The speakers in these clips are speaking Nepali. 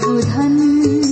不贪。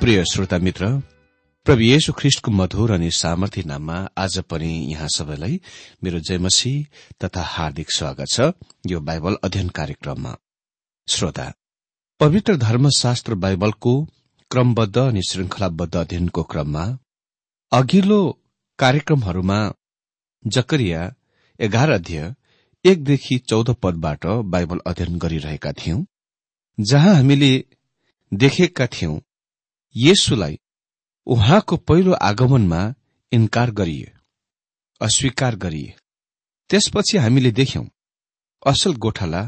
प्रिय श्रोता मित्र प्रभु येशु ख्रिष्टको मधुर अनि सामर्थ्य नाममा आज पनि यहाँ सबैलाई मेरो जयमसी तथा हार्दिक स्वागत छ। यो बाइबल अध्ययन कार्यक्रममा। श्रोता पवित्र धर्मशास्त्र बाइबलको क्रमबद्ध अनि श्रृंखलाबद्ध अध्ययनको क्रममा अघिल्लो कार्यक्रमहरूमा जकरिया एघार अध्यय एकदेखि चौध पदबाट बाइबल अध्ययन गरिरहेका थियौं जहाँ हामीले देखेका थियौं येशुलाई उहाँको पहिलो आगमनमा इन्कार गरिए अस्वीकार गरिए त्यसपछि हामीले देख्यौं असल गोठाला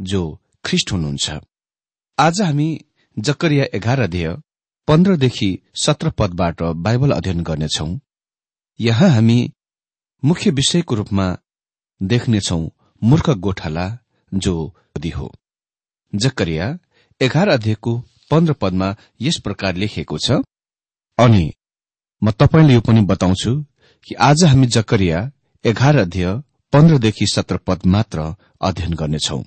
जो ख्रिष्ट हुनुहुन्छ। आज हामी जकरिया एघार अध्यय पन्ध्रदेखि सत्र पदबाट बाइबल अध्ययन गर्नेछौ। यहाँ हामी मुख्य विषयको रूपमा देख्नेछौ मूर्ख गोठाला जो हो। जकरिया एघार अध्ययको पन्ध्र पदमा यस प्रकार लेखिएको छ। अनि म तपाईँले यो पनि बताउँछु कि आज हामी जकरिया एघार अध्यय पन्ध्रदेखि सत्र पद मात्र अध्ययन गर्नेछौ।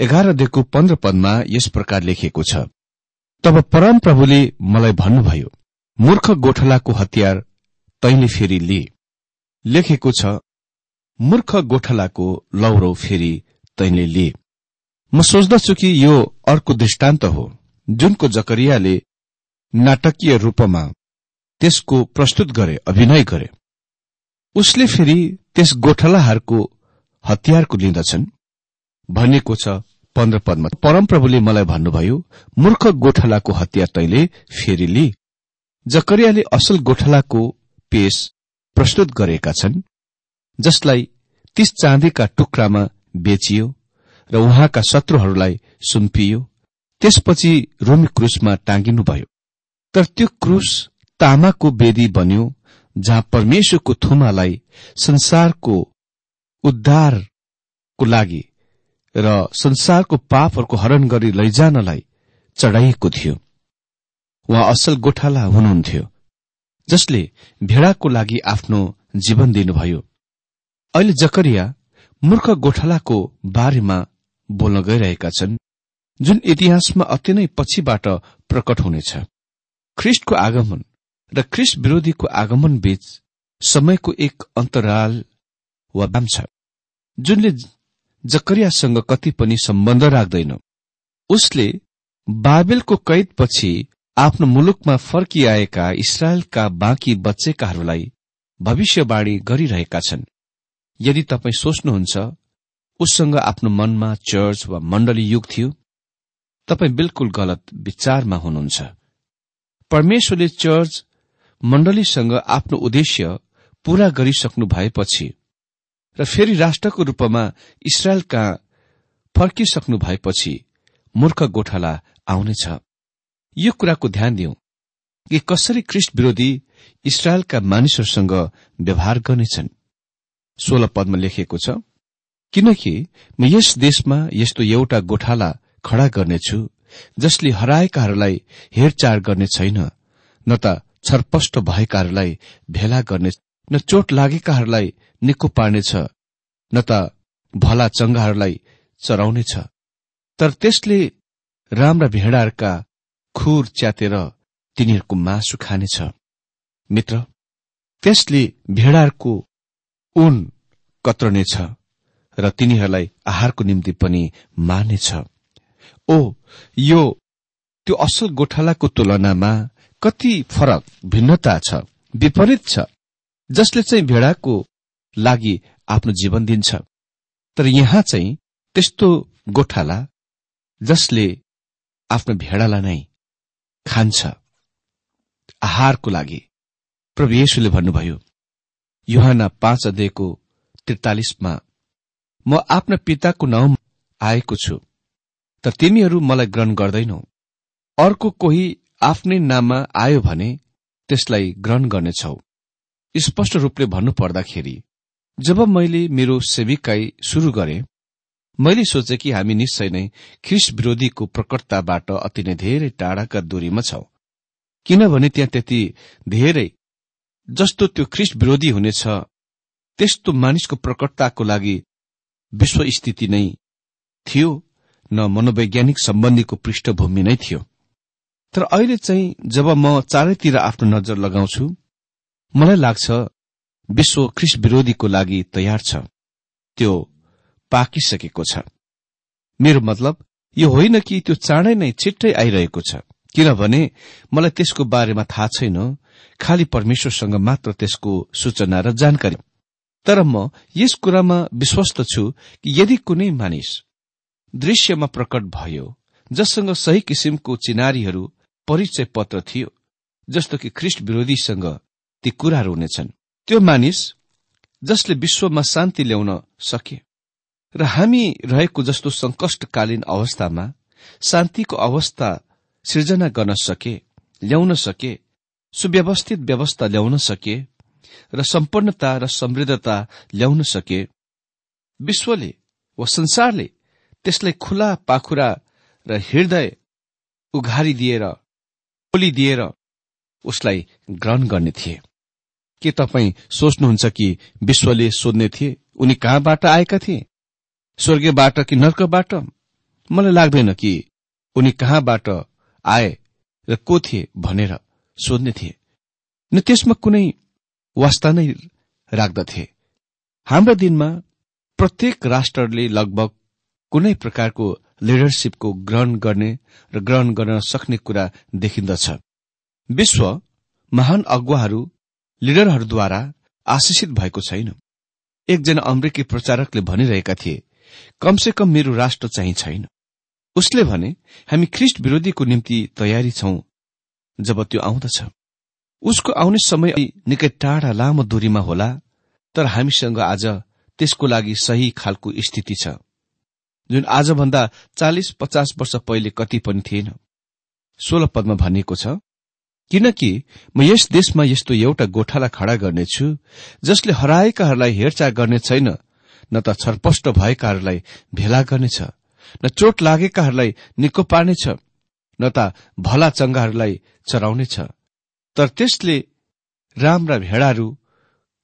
एघार अध्ययको पन्ध्र पदमा यस प्रकार लेखिएको छ। तब परम प्रभुले मलाई भन्नुभयो मूर्ख गोठलाको हतियार तैले फेरि लिए लेखेको छ मूर्ख गोठलाको लौरो फेरि तैले लिए म सोच्दछु कि यो अर्को दृष्टान्त हो। जुनको जकरियाले नाटकीय रूपमा त्यसको प्रस्तुत गरे अभिनय गरे। उसले फेरि त्यस गोठलाहरूको हतियारको लिँदछन्। भनिएको छ पन्ध्र पदमा। परमप्रभुले मलाई भन्नुभयो मूर्ख गोठलाको हतियार तैले फेरि लि। जकरियाले असल गोठलाको पेश प्रस्तुत गरेका छन् जसलाई तीस चाँदीका टुक्रामा बेचियो र उहाँका शत्रुहरूलाई सुम्पियो। त्यसपछि रोमी क्रुसमा टाँगिनुभयो। तर त्यो क्रुस तामाको वेदी बन्यो जहाँ परमेश्वरको थुमालाई संसारको उद्धारको लागि र संसारको पापहरूको हरण गरी लैजानलाई चढाइएको थियो। उहाँ असल गोठाला हुनुहुन्थ्यो जसले भेडाको लागि आफ्नो जीवन दिनुभयो। अहिले जकरिया मूर्ख गोठालाको बारेमा बोल्न गइरहेका छन्। जुन इतिहासमा अति नै पछिबाट प्रकट हुनेछ। ख्रिष्टको आगमन र ख्रिस्ट विरोधीको आगमन बीच समयको एक अन्तराल वा दाम छ जुनले जकरियासँग कति पनि सम्बन्ध राख्दैन। उसले बाबेलको कैदपछि आफ्नो मुलुकमा फर्किआएका इसरायलका बाँकी बच्चेकाहरूलाई भविष्यवाणी गरिरहेका छन्। यदि तपाईँ सोच्नुहुन्छ उससँग आफ्नो मनमा चर्च वा मण्डली युग थियो तपाईँ बिल्कुल गलत विचारमा हुनुहुन्छ। परमेश्वरले चर्च मण्डलीसँग आफ्नो उद्देश्य पूरा गरिसक्नु भएपछि र फेरि राष्ट्रको रूपमा इसरायल कहाँ फर्किसक्नु भएपछि मूर्ख गोठाला आउनेछ। यो कुराको ध्यान दिउँ कि कसरी ख्रिस्ट विरोधी इसरायलका मानिसहरूसँग व्यवहार गर्नेछन्। सोह्र पदमा लेखिएको छ किनकि यस देशमा यस्तो एउटा गोठाला खड़ा गर्नेछु जसले हराएकाहरूलाई हेरचाह गर्ने छैन न त छरपष्ट भएकाहरूलाई भेला गर्ने न चोट लागेकाहरूलाई निको पार्नेछ न त भला चंगाहरूलाई चराउनेछ। तर त्यसले राम्रा भेडाहरूका खुर च्यातेर तिनीहरूको मासु खानेछ। मित्र त्यसले भेडाहरूको ऊन कत्रनेछ र तिनीहरूलाई आहारको निम्ति पनि मार्नेछ ओ यो त्यो असल गोठालाको तुलनामा कति फरक भिन्नता छ विपरीत छ जसले चाहिँ भेडाको लागि आफ्नो जीवन दिन्छ। तर यहाँ चाहिँ त्यस्तो गोठाला जसले आफ्नो भेडालाई नै खान्छ आहारको लागि। प्रभु येशुले भन्नुभयो युहाना पाँच अध्ययको त्रितालिसमा म आफ्ना पिताको नाउँ आएको छु। तर तिमीहरू मलाई ग्रहण गर्दैनौ। अर्को कोही आफ्नै नाममा आयो भने त्यसलाई ग्रहण गर्नेछौ। स्पष्ट रूपले भन्नु पर्दाखेरि जब मैले मेरो सेविकाई शुरू गरे मैले सोचे कि हामी निश्चय नै ख्रिस विरोधीको प्रकटताबाट अति नै धेरै टाढाका दूरीमा छौं। किनभने त्यहाँ त्यति धेरै जस्तो त्यो ख्रिस्ट विरोधी हुनेछ त्यस्तो मानिसको प्रकटताको लागि विश्व स्थिति नै थियो न मनोवैज्ञानिक सम्बन्धीको पृष्ठभूमि नै थियो। तर अहिले चाहिँ जब म चारैतिर आफ्नो नजर लगाउँछु मलाई लाग्छ विश्व ख्रिस्ट विरोधीको लागि तयार छ। त्यो पाकिसकेको छ। मेरो मतलब यो होइन कि त्यो चाँडै नै छिट्टै आइरहेको छ किनभने मलाई त्यसको बारेमा थाहा छैन खालि परमेश्वरसँग मात्र त्यसको सूचना र जानकारी। तर म यस कुरामा विश्वस्त छु कि यदि कुनै मानिस दृश्यमा प्रकट भयो जससँग सही किसिमको चिनारीहरू परिचय पत्र थियो जस्तो कि ख्रिस्ट विरोधीसँग ती कुराहरू हुनेछन् त्यो मानिस जसले विश्वमा शान्ति ल्याउन सके र हामी रहेको जस्तो संकष्टकालीन अवस्थामा शान्तिको अवस्था सृजना गर्न सके ल्याउन सके सुव्यवस्थित व्यवस्था ल्याउन सके र सम्पन्नता र समृद्धता ल्याउन सके। विश्वले वा संसारले त्यसलाई खुला पाखुरा र हृदय उघारी दिएर दिएर उसलाई ग्रहण गर्ने थिए। के तपाईँ सोच्नुहुन्छ कि विश्वले सोध्ने थिए? उनी कहाँबाट आएका थिए? स्वर्गीयबाट कि नर्कबाट? मलाई लाग्दैन कि उनी कहाँबाट आए र को थिए भनेर सोध्ने थिए। न त्यसमा कुनै वास्ता नै राख्दथे। हाम्रा दिनमा प्रत्येक राष्ट्रले लगभग कुनै प्रकारको लिडरसिपको ग्रहण गर्ने र ग्रहण गर्न सक्ने कुरा देखिन्दछ। विश्व महान अगुवाहरू लिडरहरूद्वारा आशिषित भएको छैन। एकजना अमेरिकी प्रचारकले भनिरहेका थिए कमसे कम मेरो राष्ट्र चाहिँ छैन। उसले भने हामी ख्रिस्ट विरोधीको निम्ति तयारी छौं जब त्यो आउँदछ। उसको आउने समय निकै टाढा लामो दूरीमा होला तर हामीसँग आज त्यसको लागि सही खालको स्थिति छ। जुन आजभन्दा चालिस पचास वर्ष पहिले कति पनि थिएन। सोह्र पदमा भनिएको छ किनकि म यस देशमा यस्तो एउटा गोठाला खड़ा गर्नेछु जसले हराएकाहरूलाई हेरचाह गर्ने छैन न त छरपष्ट भएकाहरूलाई भेला गर्नेछ न चोट लागेकाहरूलाई निको पार्नेछ न त भला चंगाहरूलाई चराउनेछ। तर त्यसले राम्रा भेडाहरू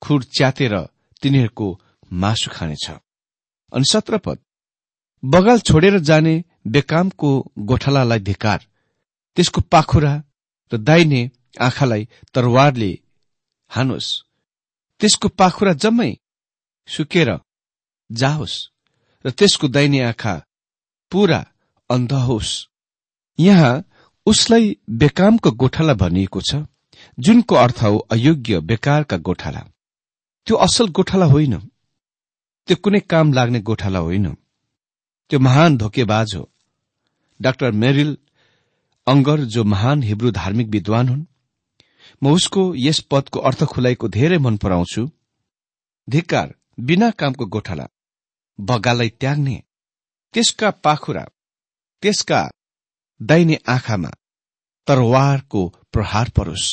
खुर च्यातेर तिनीहरूको मासु खानेछ। अनि सत्रपद बगाल छोडेर जाने बेकामको गोठालालाई धिकार त्यसको पाखुरा र दाइने आँखालाई तरवारले हानोस्। त्यसको पाखुरा जम्मै सुकेर जाओस् र त्यसको दाइने आँखा पूरा अन्ध होस्। यहाँ उसलाई बेकामको गोठाला भनिएको छ जुनको अर्थ हो अयोग्य बेकारका गोठाला। त्यो असल गोठाला होइन। त्यो कुनै काम लाग्ने गोठाला होइन। त्यो महान धोकेबाज हो। डाक्टर मेरिल अंगर जो महान हिब्रू धार्मिक विद्वान हुन् म उसको यस पदको अर्थ खुलाइको धेरै मन पराउँछु। धिक्कार बिना कामको गोठाला बगालाई त्याग्ने त्यसका पाखुरा त्यसका दाहिने आँखामा तरवारको प्रहार परोस्।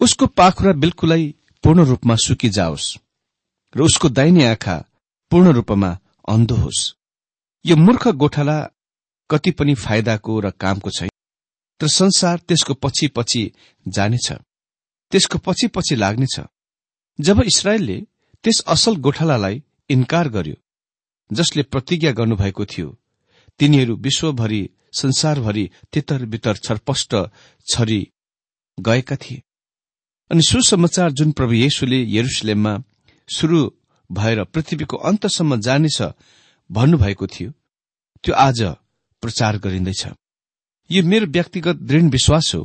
उसको पाखुरा बिल्कुलै पूर्ण रूपमा सुकिजाओस् र उसको दाहिने आँखा पूर्ण रूपमा अन्धो होस्। यो मूर्ख गोठाला कति पनि फाइदाको र कामको छैन। तर संसार त्यसको पछि पछि जानेछ। त्यसको पछि पछि लाग्नेछ। जब इसरायलले त्यस असल गोठालालाई इन्कार गर्यो जसले प्रतिज्ञा गर्नुभएको थियो तिनीहरू विश्वभरि संसारभरि तितर बितर छरपष्ट छरी गएका थिए। अनि सुसमाचार जुन प्रभु येशुले यरुसलेममा शुरू भएर पृथ्वीको अन्तसम्म जानेछ भन्नुभएको थियो त्यो आज प्रचार गरिँदैछ। यो मेरो व्यक्तिगत दृढ विश्वास हो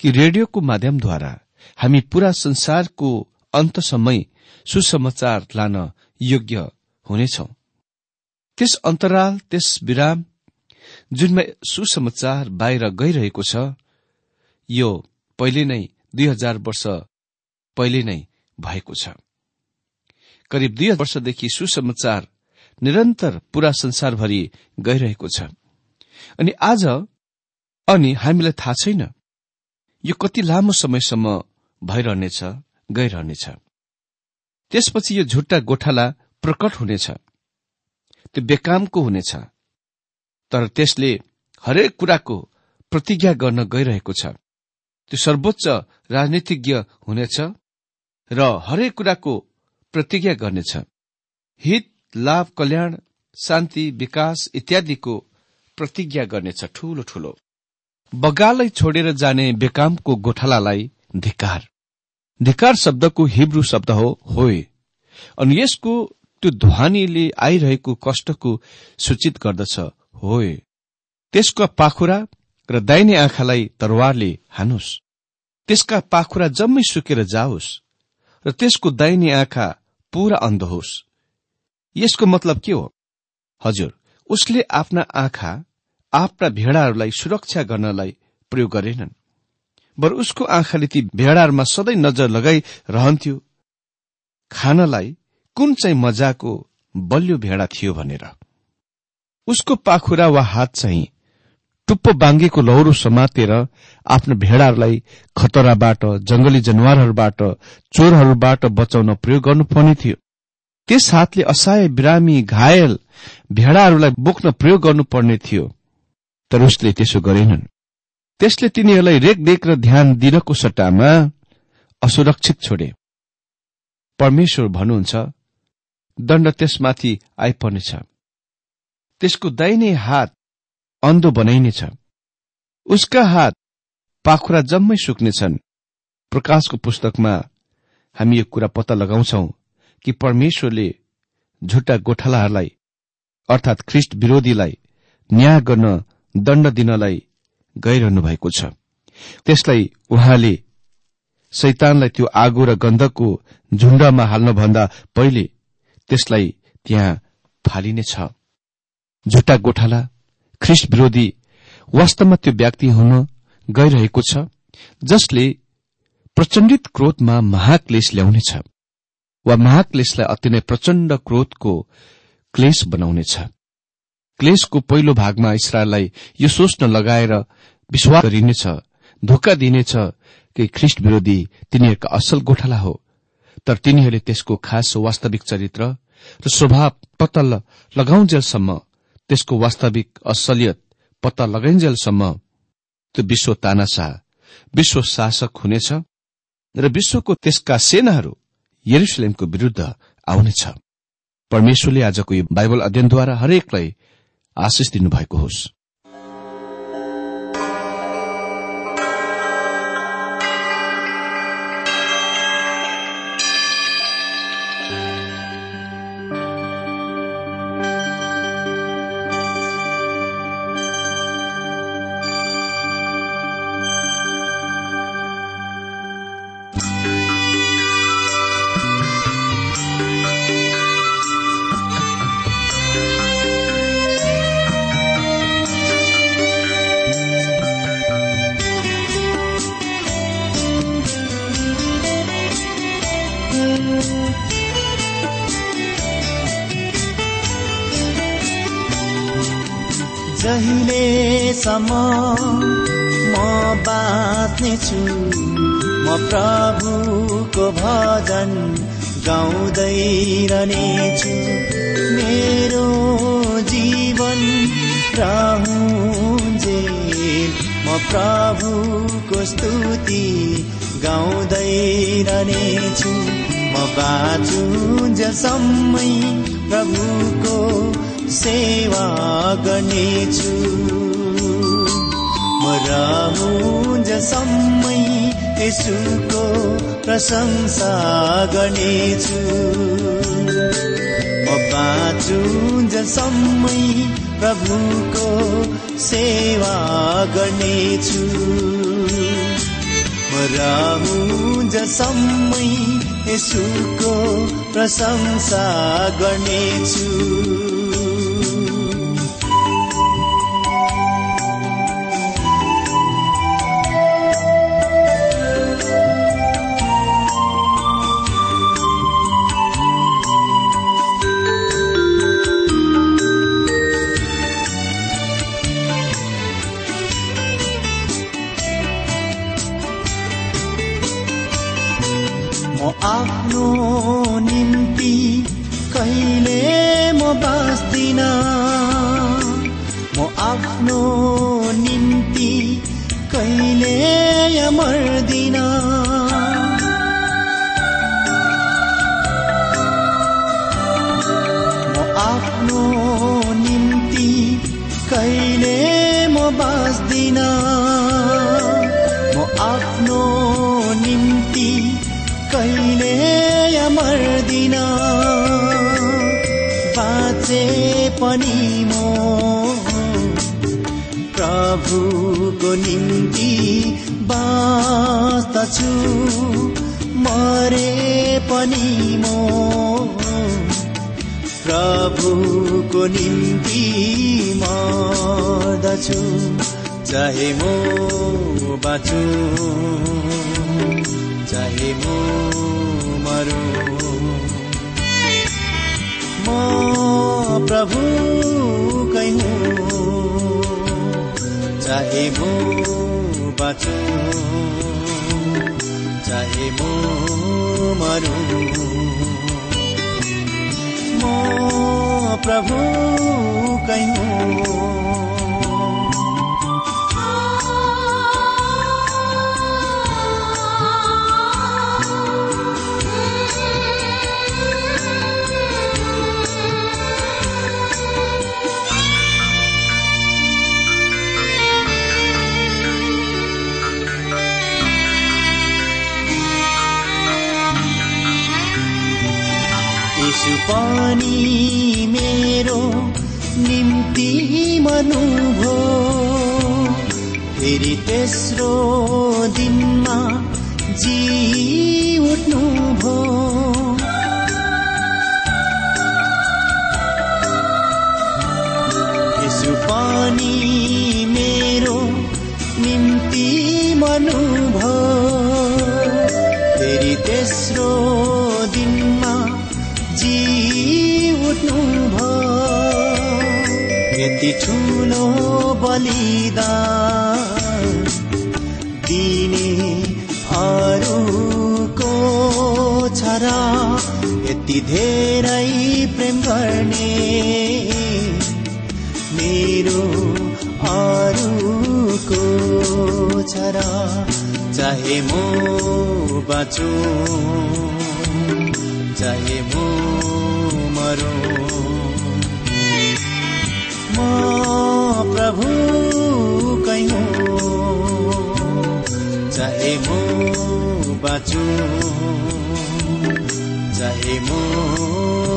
कि रेडियोको माध्यमद्वारा हामी पूरा संसारको अन्तसम्मै सुसमाचार लान योग्य हुनेछौ। त्यस अन्तराल त्यस विराम जुनमा सुसमाचार बाहिर गइरहेको छ यो पहिले नै दुई हजार वर्ष पहिले नै भएको छ। करिब दुई वर्षदेखि सुसमाचार निरन्तर पूरा संसारभरि गइरहेको छ। अनि आज अनि हामीलाई थाहा छैन यो कति लामो समयसम्म भइरहनेछ गइरहनेछ। त्यसपछि यो झुट्टा गोठाला प्रकट हुनेछ। त्यो बेकामको हुनेछ। तर त्यसले हरेक कुराको प्रतिज्ञा गर्न गइरहेको छ। त्यो सर्वोच्च राजनीतिज्ञ हुनेछ र हरेक कुराको प्रतिज्ञा गर्नेछ। हित लाभ कल्याण शान्ति विकास इत्यादिको प्रतिज्ञा गर्नेछ ठूलो ठूलो। बगाललाई छोडेर जाने बेकामको गोठालालाई धिकार धिकार शब्दको हिब्रू शब्द हो होए अनि यसको त्यो ध्वनिले आइरहेको कष्टको सूचित गर्दछ होए त्यसको पाखुरा र दाहिने आँखालाई तरवारले हानुस्। त्यसका पाखुरा जम्मै सुकेर जाओस् र त्यसको दाहिने आँखा पूरा अन्ध होस्। यसको मतलब के हो? हजुर उसले आफ्ना आँखा आफ्ना भेडाहरूलाई सुरक्षा गर्नलाई प्रयोग गरेनन्। बर उसको आँखाले ती भेडाहरूमा सधैँ नजर लगाइरहन्थ्यो खानलाई कुन चाहिँ मजाको बलियो भेडा थियो भनेर। उसको पाखुरा वा हात चाहिँ टुप्पो बाङ्गेको लौरो समातेर आफ्नो भेडाहरूलाई खतराबाट जंगली जनावरहरूबाट चोरहरूबाट बचाउन प्रयोग गर्नुपर्ने थियो। त्यस हातले असहाय बिरामी घायल भेडाहरूलाई बोक्न प्रयोग गर्नुपर्ने थियो तर उसले त्यसो गरेनन्। त्यसले तिनीहरूलाई रेखदेख र ध्यान दिनको सट्टामा असुरक्षित छोडे। परमेश्वर भन्नुहुन्छ दण्ड त्यसमाथि आइपर्नेछ। त्यसको दाहिने हात अन्धो बनाइनेछ। उसका हात पाखुरा जम्मै सुक्नेछन्। प्रकाशको पुस्तकमा हामी यो कुरा पत्ता लगाउँछौ। कि परमेश्वरले झुट्टा गोठालाहरूलाई अर्थात ख्रिस्ट विरोधीलाई न्याय गर्न दण्ड दिनलाई गइरहनु भएको छ। त्यसलाई उहाँले शैतानलाई त्यो आगो र गन्धको झुण्डमा हाल्नभन्दा पहिले त्यसलाई त्यहाँ फालिनेछ झुट्टा गोठाला ख्रिस्ट विरोधी वास्तवमा त्यो व्यक्ति हुन गइरहेको छ जसले प्रचण्डित क्रोधमा महाक्लेश ल्याउनेछ। वा महाक्लेशलाई अति नै प्रचण्ड क्रोधको क्लेश बनाउनेछ। क्लेशको पहिलो भागमा इसरायललाई यो सोच्न लगाएर विश्वास गरिनेछ धोका दिनेछ कि ख्रिस्ट विरोधी तिनीहरूका असल गोठाला हो। तर तिनीहरूले त्यसको खास वास्तविक चरित्र र स्वभाव पत्ता लगाउन्जेलसम्म त्यसको वास्तविक असलियत पत्ता लगाइन्जेलसम्म त्यो विश्व तानासा विश्व शासक हुनेछ र विश्वको त्यसका सेनाहरू यरुसलेमको विरूद्ध आउनेछ। परमेश्वरले आजको यो बाइबल अध्ययनद्वारा हरेकलाई आशिष दिनुभएको होस्। जहिलेसम्म म बाँच्ने छु म प्रभुको भजन गाउँदै रहनेछु। मेरो जीवन रहन्जे म प्रभुको स्तुति गाउँदै रहनेछु। म बाँचुन्जेलसम्मै प्रभुको सेवा गर्नेछु म रहन्जेलसम्मै यसुको प्रशंसा गर्नेछु म बाँचुन्जेलसम्मै प्रभुको सेवा गर्नेछु म रहन्जेलसम्मै यसुको प्रशंसा गर्नेछु बाँच्दिन म आफ्नो निम्ति कहिले मर्दिन बाँचे पनि म प्रभुको निम्ति बाँच्दछु। मरे पनि म प्रभुको निम्ति मर्दछु चाहे म बाँचु चाहे म मरु। म प्रभु हुँ चाहे म बाँचु चाहे म मरु। म प्रभु कै पनि मेरो निम्ति मनुभो फेरि तेस्रो दिनमा जी उठ्नु भो यीशु पनि मेरो निम्ति मनुभो फेरि तेस्रो यति ठुलो बलिदान दिने अरूको छ यति धेरै प्रेम गर्ने मेरो अरूको छ चाहे म बाँचु चाहे म बाँचु चाहे म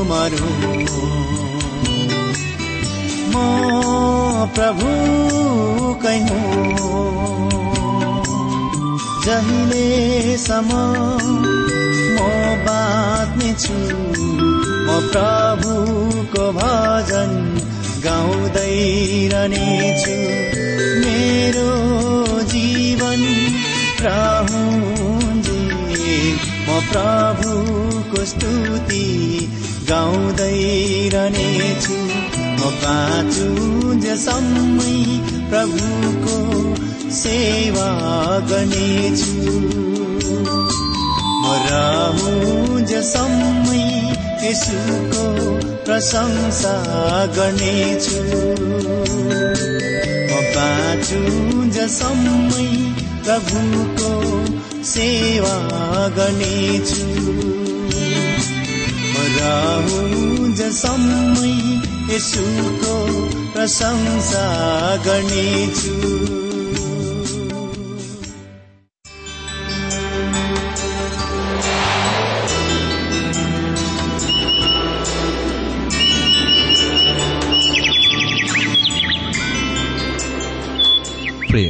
मरु। म प्रभु कै हुँ जहिलेसम्म म बाँच्ने छु म प्रभुको भजन गाउँदै रहनेछु। मेरो जीवन प्रभु प्रभुको स्तुति गाउँदै रहनेछु। म बाँचुन्जेसम्मै प्रभुको सेवा गर्नेछु। म रहन्जेसम्मै यसुको प्रशंसा गर्नेछु। म बाँचुन्जेसम्मै प्रभुको सेवा गर्नेछु। रहन्जेसम्मै यसुको प्रशंसा गर्नेछु। प्रिय